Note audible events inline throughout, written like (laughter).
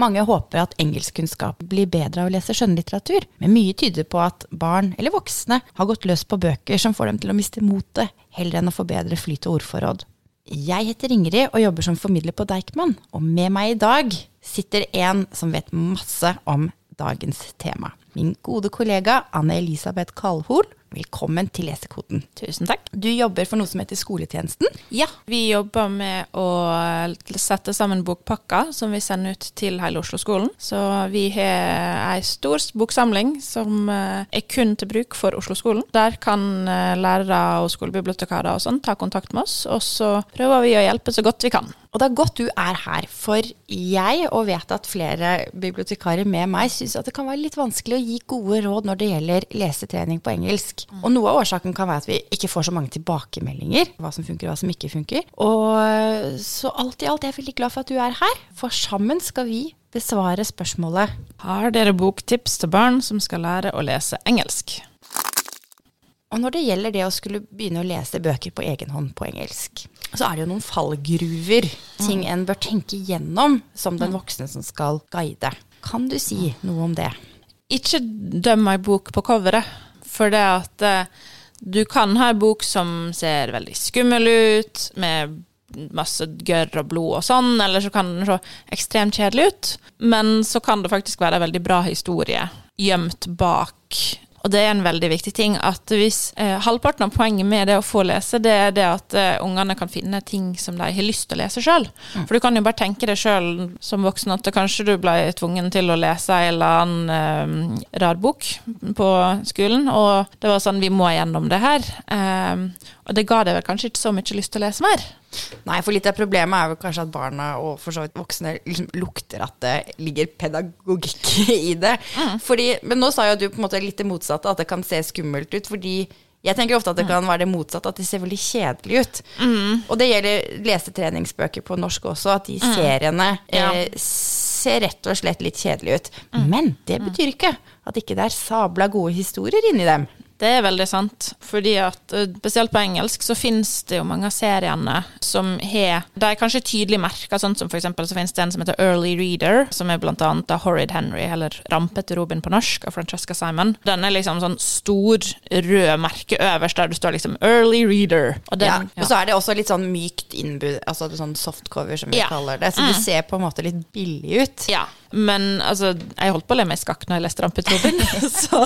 Mange håper at engelskkunnskap blir bedre av å lese skjønnlitteratur, men mye tyder på at barn eller voksne har gått løs på bøker som får dem til å miste motet, heller enn å få bedre flyt og ordforråd. Jeg heter Ingrid og jobber som formidler på Deichman, og med meg i dag sitter en som vet masse om dagens tema. Min gode kollega Anne Elisabeth Kalhol, velkommen til Lesekoden. Tusen takk. Du jobber for noe som heter Skoletjenesten. Ja, vi jobber med å sette sammen bokpakker som vi sender ut til hele Oslo-skolen. Så vi har ei stor boksamling som eh, er kun til bruk for Oslo-skolen. Der kan eh, lærere og skolebibliotekarer og sånn ta kontakt med oss, og så prøver vi å hjelpe så godt vi kan. Og det er godt du er her, for jeg, og vet at flere bibliotekarer med meg, syns at det kan være litt vanskelig å gi gode råd når det gjelder lesetrening på engelsk. Og noe av årsaken kan være at vi ikke får så mange tilbakemeldinger, hva som funker hva som ikke funker. Og så alt i alt er jeg veldig glad for at du er her, for sammen skal vi besvare spørsmålet Har dere boktips til barn som skal lære å lese engelsk? Og når det gjelder det å skulle begynne å lese bøker på egen hånd på engelsk, så er det jo noen fallgruver, ting en bør tenke gjennom som den voksne som skal guide. Kan du si noe om det? Ikke døm ei bok på coveret, for det at eh, du kan ha ei bok som ser veldig skummel ut, med masse gørr og blod og sånn, eller så kan den se ekstremt kjedelig ut, men så kan det faktisk være en veldig bra historie gjemt bak. Og det er en veldig viktig ting at hvis eh, halvparten av poenget med det å få lese, det er det at eh, ungene kan finne ting som de har lyst til å lese sjøl. Mm. For du kan jo bare tenke deg sjøl som voksen at kanskje du ble tvungen til å lese en eller annen eh, rar bok på skolen, og det var sånn vi må gjennom det her. Eh, og det ga deg vel kanskje ikke så mye lyst til å lese mer. Nei, for litt av problemet er jo kanskje at barna og for så vidt voksne liksom lukter at det ligger pedagogikk i det. Fordi, men nå sa jo du på en måte litt det motsatte, at det kan se skummelt ut. Fordi jeg tenker ofte at det kan være det motsatte, at det ser veldig kjedelig ut. Og det gjelder lesetreningsbøker på norsk også, at de seriene Ja. eh, ser rett og slett litt kjedelige ut. Men det betyr ikke at ikke det er sabla gode historier inni dem. Det er veldig sant, fordi at eh, spesielt på engelsk så finnes det jo mange av seriene som har De er kanskje tydelig merka, sånn som for eksempel så finnes det en som heter Early Reader, som er blant annet av Horrid Henry, eller Rampete Robin på norsk, av Francesca Simon. Den er liksom sånn stor rød merke øverst der du står liksom Early Reader. Og den, Ja. Og så er det også litt sånn mykt innbud, altså sånn softcover som vi Ja. kaller det. Så det ser på en måte litt billig ut. Ja, men altså, jeg holdt på å le meg i skakk når jeg leste Rampete Robin. (laughs) så,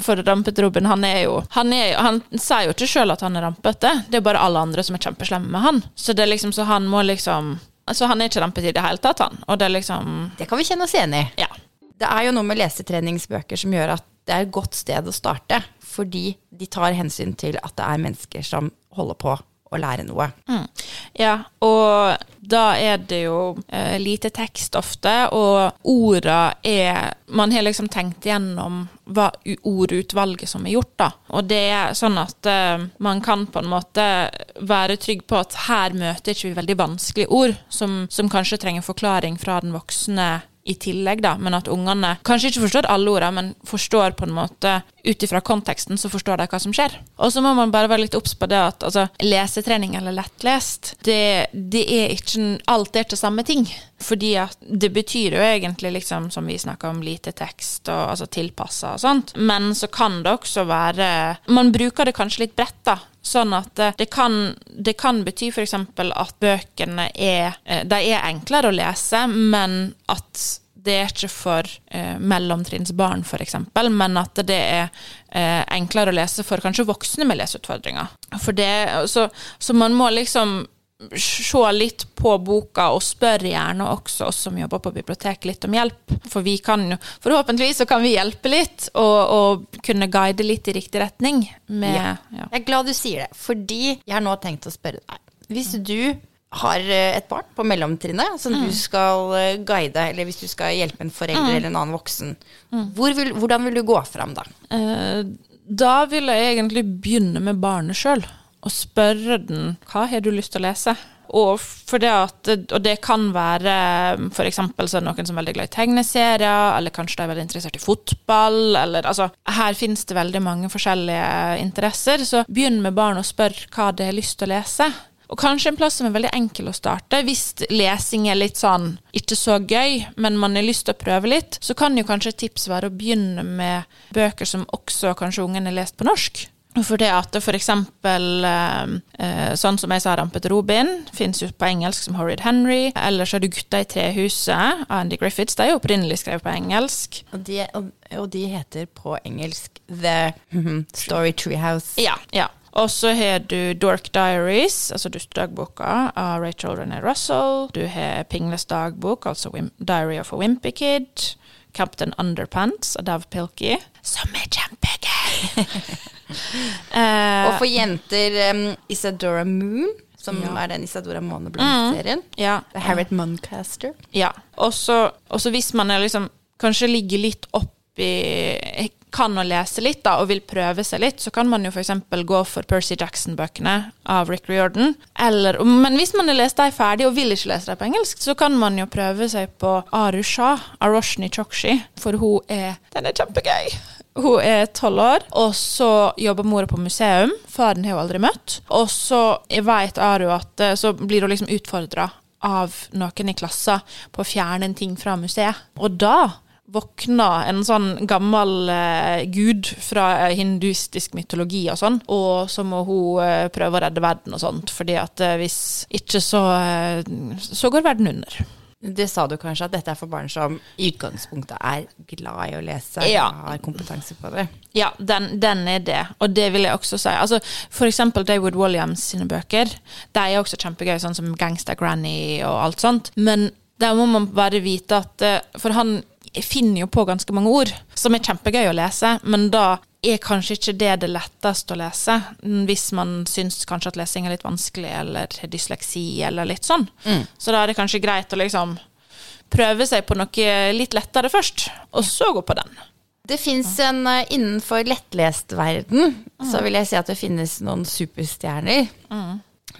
for Rampete Robin, han er jo Han, er, han sier jo ikke sjøl at han er rampete, det er bare alle andre som er kjempeslemme med han. Så det er liksom, så han må liksom Altså, han er ikke rampete i det hele tatt, han. Og det er liksom Det kan vi kjenne oss igjen i. Ja. Det er jo noe med lesetreningsbøker som gjør at det er et godt sted å starte, fordi de tar hensyn til at det er mennesker som holder på å lære noe. Ja, og da er det jo eh, lite tekst ofte, og orda er Man har liksom tenkt gjennom hva ordutvalget som er gjort, da. Og det er sånn at eh, man kan på en måte være trygg på at her møter ikke vi veldig vanskelige ord, som, som kanskje trenger forklaring fra den voksne i tillegg, da, men at ungene kanskje ikke forstår alle ordene, men forstår på en måte ut ifra konteksten, så forstår de hva som skjer. Og så må man bare være litt obs på det at altså, lesetrening eller lettlest, det, det er ikke Alt er ikke samme ting. Fordi at det betyr jo egentlig, liksom, som vi snakka om, lite tekst og altså tilpassa og sånt, men så kan det også være Man bruker det kanskje litt bredt, da. Sånn at eh, det kan, det kan bety f.eks. at bøkene er eh, De er enklere å lese, men at det er ikke for eh, mellomtrinnsbarn, f.eks., men at det er eh, enklere å lese for kanskje voksne med leseutfordringer. For det, så, så man må liksom se litt på boka, og spør gjerne også oss som jobber på biblioteket, litt om hjelp. For vi kan jo, forhåpentligvis så kan vi hjelpe litt, og, og kunne guide litt i riktig retning. Med, Ja. ja. Jeg er glad du sier det, fordi jeg har nå tenkt å spørre deg. Hvis du har eh, et barn på mellomtrinnet som du skal eh, guide, eller hvis du skal hjelpe en forelder eller en annen voksen, hvor vil, hvordan vil du gå fram da? Eh, da vil jeg egentlig begynne med barnet sjøl. og spørre den hva har du lyst til å lese. Og, det at, og det kan være for eksempel så det noen som er veldig glad i tegneserier, eller kanskje de er veldig interessert i fotball. Eller, altså, her finnes det veldig mange forskjellige interesser, så begynn med barn og spør hva de har lyst til å lese. Og kanskje en plass som er veldig enkel å starte. Hvis lesing er litt sånn ikke så gøy, men man har lyst til å prøve litt, så kan jo kanskje et tips være å begynne med bøker som også kanskje ungen har lest på norsk. For det at det for eksempel eh, sånn som jeg sa, Rampete Robin, fins jo på engelsk som Horrid Henry. Eller så har du Gutta i trehuset av Andy Griffiths. De er jo opprinnelig skrevet på engelsk. Og de, og, og de heter på engelsk The (laughs) Story Treehouse. Ja, ja. Og så har du Dork Diaries, altså dustedagboka av Rachel René Russell. Du har Pingles dagbok, altså Diary of a Wimpy Kid. Captain Underpants av Dav Pilkey, som er kjempegøy! uh, (laughs) Og for jenter um, Isadora Moon, som er den Isadora Måneblom-serien. ja, Harriet Muncaster. Ja. Og så hvis man er liksom kanskje ligger litt oppi kan å lese litt da, og vil prøve seg litt, så kan man jo f.eks. gå for Percy Jackson-bøkene av Rick Riordan. Eller, men hvis man har lest dem ferdig og vil ikke lese dem på engelsk, så kan man jo prøve seg på Aru Shah av Roshni Chokshi, for hun er Den er kjempegøy! Hun er tolv år, og så jobber mora på museum. Faren har hun aldri møtt. Og så vet Aru at eh, så blir hun liksom utfordra av noen i klassen på å fjerne en ting fra museet. Og da våkna en sånn gammel eh, gud fra hindustisk hinduistisk mytologi og sånn, og så må hun eh, prøve å redde verden og sånt, fordi at eh, hvis ikke så, eh, så går verden under. Det sa du kanskje, at dette er for barn som i utgangspunktet er glad i å lese, Ja. og har kompetanse på det. Ja, den, den er det, og det vil jeg også si. Altså, for eksempel David Williams sine bøker. De er også kjempegøy, sånn som Gangsta Granny og alt sånt. Men der må man bare vite at eh, For han finner jo på ganske mange ord som er kjempegøy å lese, men da er kanskje ikke det det letteste å lese, hvis man syns kanskje at lesing er litt vanskelig, eller dysleksi, eller litt sånn. Så da er det kanskje greit å liksom prøve seg på noe litt lettere først, og så gå på den. Det fins en eh, Innenfor lettlest verden så vil jeg si at det finnes noen superstjerner.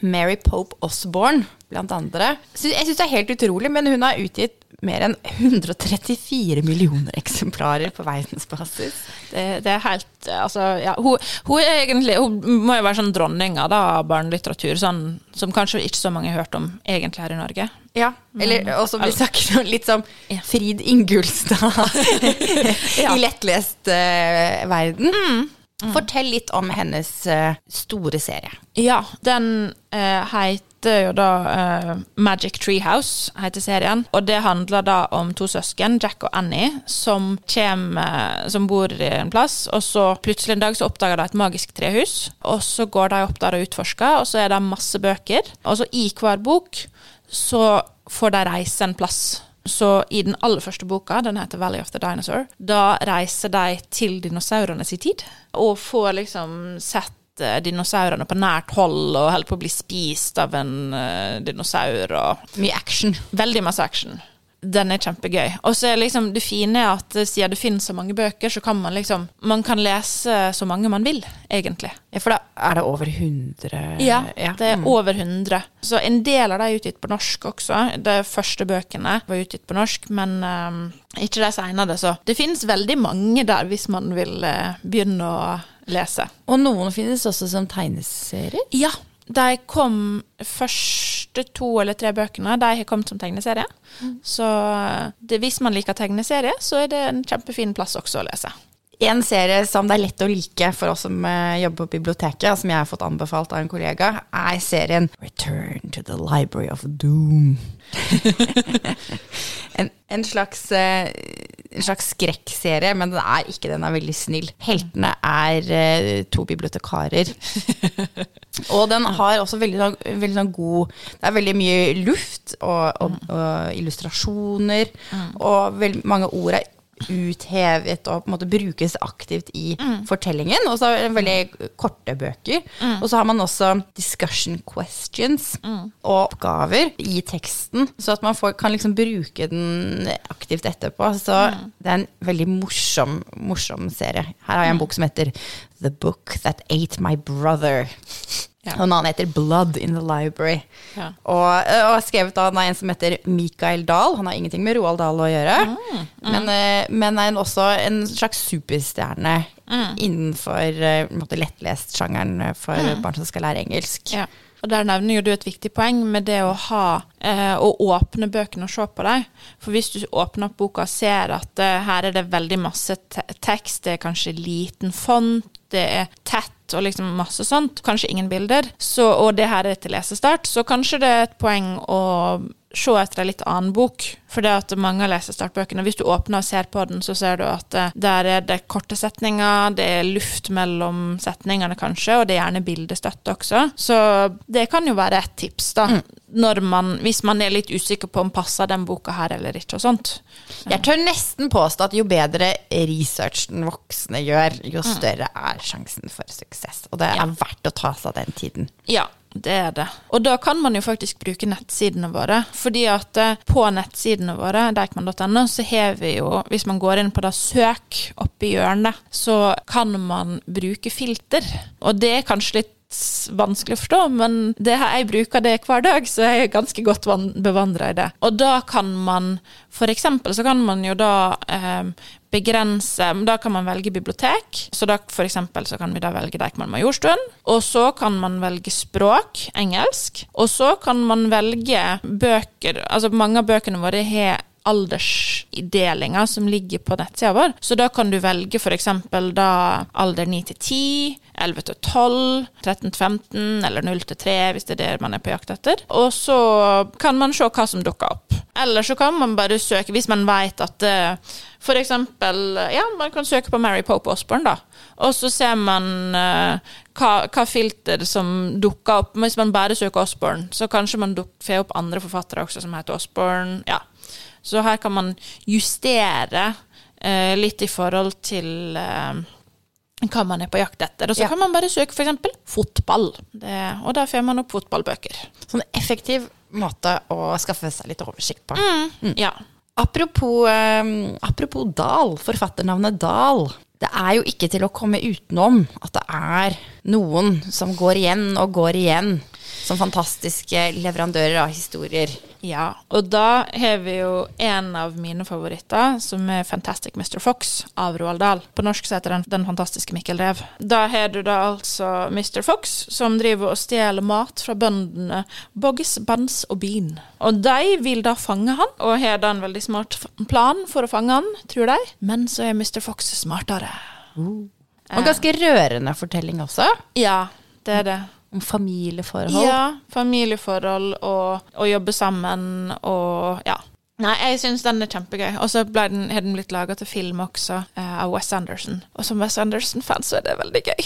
Mary Pope Osborne, blant andre. Jeg syns det er helt utrolig, men hun har utgitt mer enn 134 millioner eksemplarer på verdensbasis. Det, det er helt Altså, ja. Hun, hun egentlig Hun må jo være sånn dronninga av barnelitteratur, sånn, som kanskje ikke så mange har hørt om egentlig her i Norge. Ja, eller også vi snakker om litt som Frid Ingulstad (laughs) (laughs) i lettlest uh, verden. Fortell litt om hennes uh, store serie. Ja, den uh, heter jo da uh, Magic Treehouse, heter serien. Og det handler da om to søsken, Jack og Annie, som, kommer, som bor i en plass. Og så plutselig en dag så oppdager de et magisk trehus. Og så går de opp der og utforsker, og så er det masse bøker. Og så i hver bok så får de reise en plass. Så i den aller første boka, den heter Valley of the Dinosaur, da reiser de til dinosaurene sin tid, og får liksom sett eh, dinosaurene på nært hold, og holder på å bli spist av en eh, dinosaur, og Mye action. veldig masse action. Den er kjempegøy. Og så er liksom det fine at eh, siden det finnes så mange bøker, så kan man liksom Man kan lese så mange man vil, egentlig. Ja, for da er det over 100 Ja, det er mm. over 100. Så en del av de er utgitt på norsk også. De første bøkene var utgitt på norsk, men um, ikke de senere. Så det finnes veldig mange der hvis man vil uh, begynne å lese. Og noen finnes også som tegneserier. Ja, de kom første to eller tre bøkene. De har kommet som tegneserie. Så eh, det, hvis man liker tegneserie, så er det en kjempefin plass også å lese. En serie som det er lett å like for oss som eh, jobber på biblioteket, som jeg har fått anbefalt av en kollega, er serien Return to the Library of Doom. (laughs) en, en, slags, eh, en slags skrekkserie, men den er ikke den er veldig snill. Heltene er to bibliotekarer. (laughs) Og den har også veldig, sånn- veldig sånn god Det er veldig mye luft og, og, og illustrasjoner, og veldig mange ord er uthevet og på en måte brukes aktivt i fortellingen. Og så veldig korte bøker. Og så har man også discussion questions og oppgaver i teksten, så at man får, kan liksom bruke den aktivt etterpå. Så det er en veldig morsom, morsom serie. Her har jeg en bok som heter The Book That Ate My Brother. Ja. Og en annen heter Blood in the Library. Ja. Og, og er skrevet av en som heter Mikael Dahl. Han har ingenting med Roald Dahl å gjøre. Mm, Men, eh, men er en- også en slags superstjerne Mm. innenfor eh, måte lettlest-sjangeren for barn som skal lære engelsk. Ja. Og der nevner jo du et viktig poeng med det å ha eh, Å åpne bøkene og se på dem. For hvis du åpner opp boka og ser at eh, her er det veldig masse te tekst, det er kanskje liten font, det er tett og liksom masse sånt, kanskje ingen bilder, så, og det her er til lesestart, så kanskje det er et poeng å se etter en litt annen bok. For det at mange av lesestartbøkene, hvis du åpner og ser på den, så ser du at eh, der er det korte setninger, det er luft mellom setningene kanskje, og det er gjerne bildestøtte også. Så det kan jo være et tips, da. Når man, hvis man er litt usikker på om passer den boka her eller ikke og sånt. Jeg tør nesten påstå at jo bedre research den voksne gjør, jo Mm. større er sjansen for suksess. Og det Ja. er verdt å ta seg den tiden. Ja, det er det. Og da kan man jo faktisk bruke nettsidene våre. Fordi at eh, på nettsidene våre, deichman.no, så har vi jo, hvis man går inn på da søk oppi hjørnet, så kan man bruke filter. Og det er kanskje litt vanskelig å forstå, men det her, jeg bruker det hver dag, så jeg er ganske godt bevandra i det. Og da kan man, for eksempel, så kan man jo da eh, begrense Da kan man velge bibliotek. Så da for eksempel så kan vi da velge Deichman Majorstuen. Og så kan man velge språk, engelsk. Og så kan man velge bøker Altså mange av bøkene våre har aldersdelinger som ligger på nettsida vår. Så da kan du velge f.eks. da alder 9 til 10, 11 til 12, 13 til 15 eller 0 til 3 hvis det er det man er på jakt etter. Og så kan man se hva som dukker opp. Eller så kan man bare søke, hvis man vet at eh, for eksempel Ja, man kan søke på Mary Pope Osborne, da. Og så ser man uh, hva, hva filter som dukker opp. Hvis man bare søker Osborne, så kanskje man får opp andre forfattere også som heter Osborne. Ja. Så her kan man justere uh, litt i forhold til eh, hva man er på jakt etter. Og så Ja. kan man bare søke f.eks. fotball. Det, og da får man opp fotballbøker. Sånn effektiv måte å skaffe seg litt oversikt på. Ja. Apropos, um, apropos Dahl, forfatternavnet Dahl. Det er jo ikke til å komme utenom at det er noen som går igjen og går igjen som fantastiske leverandører av historier. Ja, og da har vi jo en av mine favoritter, som er Fantastic Mr. Fox av Roald Dahl. På norsk så heter den Den fantastiske Mikkel Rev. Da har du da altså Mr. Fox, som driver og stjeler mat fra bøndene Boggis, Bans og Bean. Og de vil da fange han, og har da en veldig smart plan for å fange han, tror de. Men så er Mr. Fox smartere. Og ganske rørende fortelling også, Ja, det er det. Om familieforhold. Ja, familieforhold og, å jobbe sammen og ja. Nei, jeg syns den er kjempegøy. Og så har den, den blitt laga til film også, eh, av Wes Anderson. Og som Wes Anderson-fan så er det veldig gøy.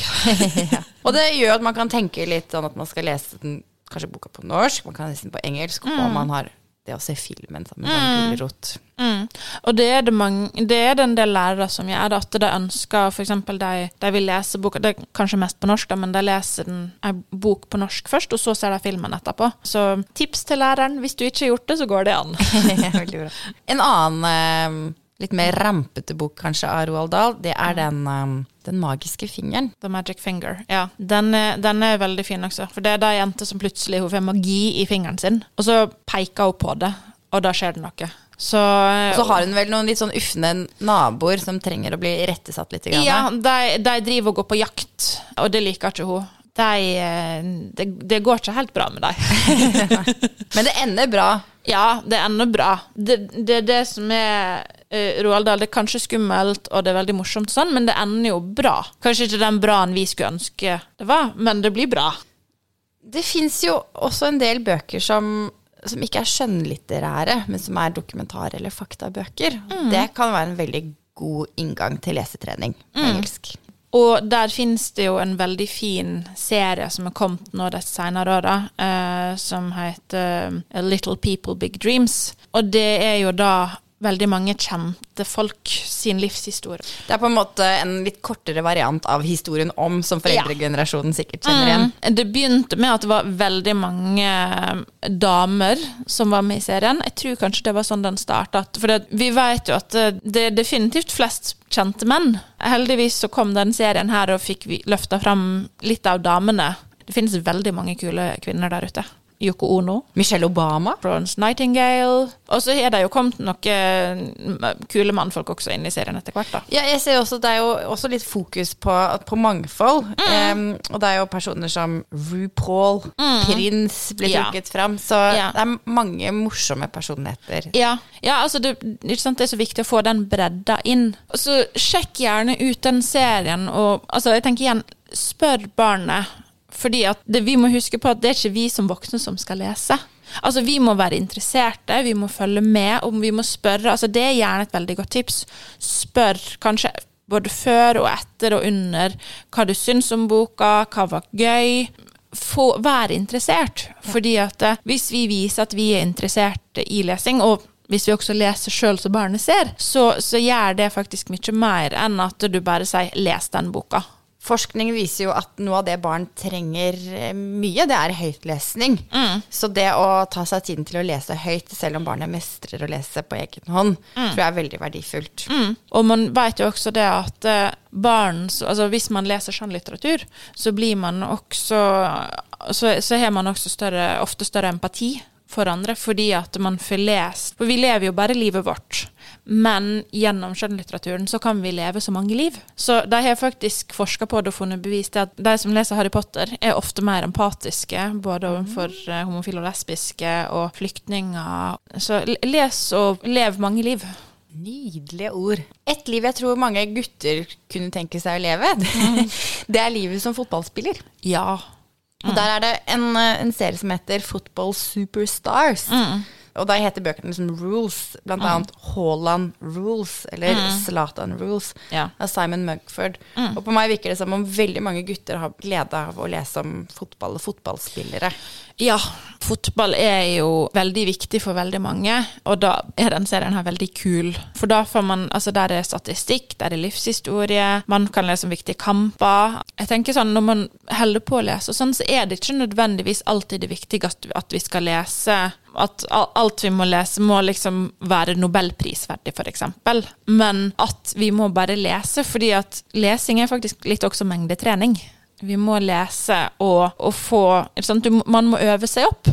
(laughs) Og det gjør at man kan tenke litt sånn at man skal lese den, kanskje boka på norsk, man kan lese den på engelsk, og man har det å se filmen sammen med en gulrot. Mm. Og det er det, mange, det er det en del lærere som gjør, det, at de ønsker f.eks. De, de vil lese boka Det er kanskje mest på norsk, da, men de leser den, en bok på norsk først, og så ser de filmen etterpå. Så tips til læreren. Hvis du ikke har gjort det, så går det an. (laughs) En annen eh, litt mer rampete bok kanskje av Roald Dahl, det er den, eh, den magiske fingeren. The Magic Finger. Ja, den er, den er veldig fin også. For det er ei jente som plutselig hun får magi i fingeren sin, og så peker hun på det, og da skjer det noe. Så, Så har hun vel noen litt sånn ufne naboer som trenger å bli rettesatt litt. Grann. Ja, de, de driver og går på jakt, og det liker ikke hun. De, de det, det går ikke helt bra med dem. (laughs) Men det ender bra. Ja, det ender bra. Det, det er det som er Roald Dahl. Det er kanskje skummelt, og det er veldig morsomt, og sånn, men det ender jo bra. Kanskje ikke den braen vi skulle ønske det var, men det blir bra. Det fins jo også en del bøker som, som ikke er skjønnlitterære, men som er dokumentar- eller faktabøker. Det kan være en veldig god inngang til lesetrening på engelsk. Og der finnes det jo en veldig fin serie som er kommet nå de senere åra, eh, som heter eh, Little People Big Dreams. Og det er jo da veldig mange kjente folk sin livshistorie. Det er på en måte en litt kortere variant av historien om, som foreldregenerasjonen sikkert kjenner igjen. Mm. Det begynte med at det var veldig mange damer som var med i serien. Jeg tror kanskje det var sånn den starta. For det, vi vet jo at eh, det er definitivt flest kjente menn. Heldigvis så kom den serien her og fikk løfta fram litt av damene. Det finnes veldig mange kule kvinner der ute. Yoko Ono. Michelle Obama. Florence Nightingale. Og så er det jo kommet noen kule mannfolk også inn i serien etter hvert, da. Ja, jeg ser også, Det er jo også litt fokus på, på mangfold. Em, og det er jo personer som RuPaul, Prins blir Ja. trukket fram. Så Ja. det er mange morsomme personligheter. Ja, ja altså det, det er så viktig å få den bredda inn. Og Så sjekk gjerne ut den serien, og altså, jeg tenker igjen, spør barnet. Fordi at det, vi må huske på at det er ikke vi som voksne som skal lese. Altså Vi må være interesserte, vi må følge med, og vi må spørre. Altså Det er gjerne et veldig godt tips. Spør kanskje både før og etter og under hva du syns om boka, hva var gøy. Få, vær interessert. Fordi at eh, hvis vi viser at vi er interessert i lesing, og hvis vi også leser sjøl så barnet ser, så, så gjør det faktisk mye mer enn at du bare sier 'les den boka'. Forskning viser jo at noe av det barn trenger eh, mye, det er høytlesning. Så det å ta seg tiden til å lese høyt, selv om barnet mestrer å lese på egen hånd, tror jeg er veldig verdifullt. Mm. Og man vet jo også det at eh, barn Altså hvis man leser skjønnlitteratur, så blir man også Så, så har man også større, ofte større empati for andre, fordi at man får lest For vi lever jo bare livet vårt. Men gjennom skjønnlitteraturen så kan vi leve så mange liv. Så de har faktisk forska på det og funnet bevis til at de som leser Harry Potter, er ofte mer empatiske, både overfor eh, homofile og lesbiske og flyktninger. Så les og lev mange liv. Nydelige ord. Et liv jeg tror mange gutter kunne tenke seg å leve, (laughs) det er livet som fotballspiller. Ja. Og der er det en, eh, en serie som heter Football Superstars. Og da heter bøkene liksom Rules, blant annet Haaland Rules, eller Zlatan Rules, Ja. av Simon Mugford. Og på meg virker det som om veldig mange gutter har glede av å lese om fotball og fotballspillere. Ja, fotball er jo veldig viktig for veldig mange, og da er den serien her veldig kul. For da får man, altså der er statistikk, der er livshistorie, man kan lese om viktige kamper. Jeg tenker sånn, når man holder på å lese, og sånn, så er det ikke nødvendigvis alltid det viktige at, at vi skal lese at alt vi må lese må liksom være nobelprisverdig, eksempel. Men at vi må bare lese, fordi at lesing er faktisk litt også mengdetrening. Vi må lese og, og få? Du, Man må øve seg opp.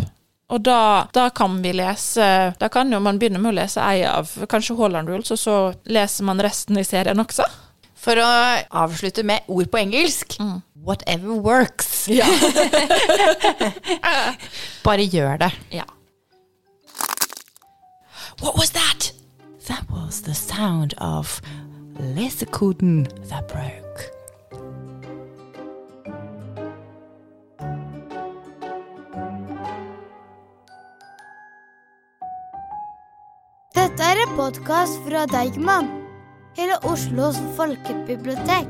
Og da, da kan vi lese Da kan jo man begynne med å lese ei av kanskje Haaland Rules, og så leser man resten i serien også. For å avslutte med ord på engelsk Whatever works. (laughs) Bare gjør det. Ja. What was that? That was the sound of lesekoden that broke. Dette er en podkast fra Deichman, hele Oslos folkebibliotek.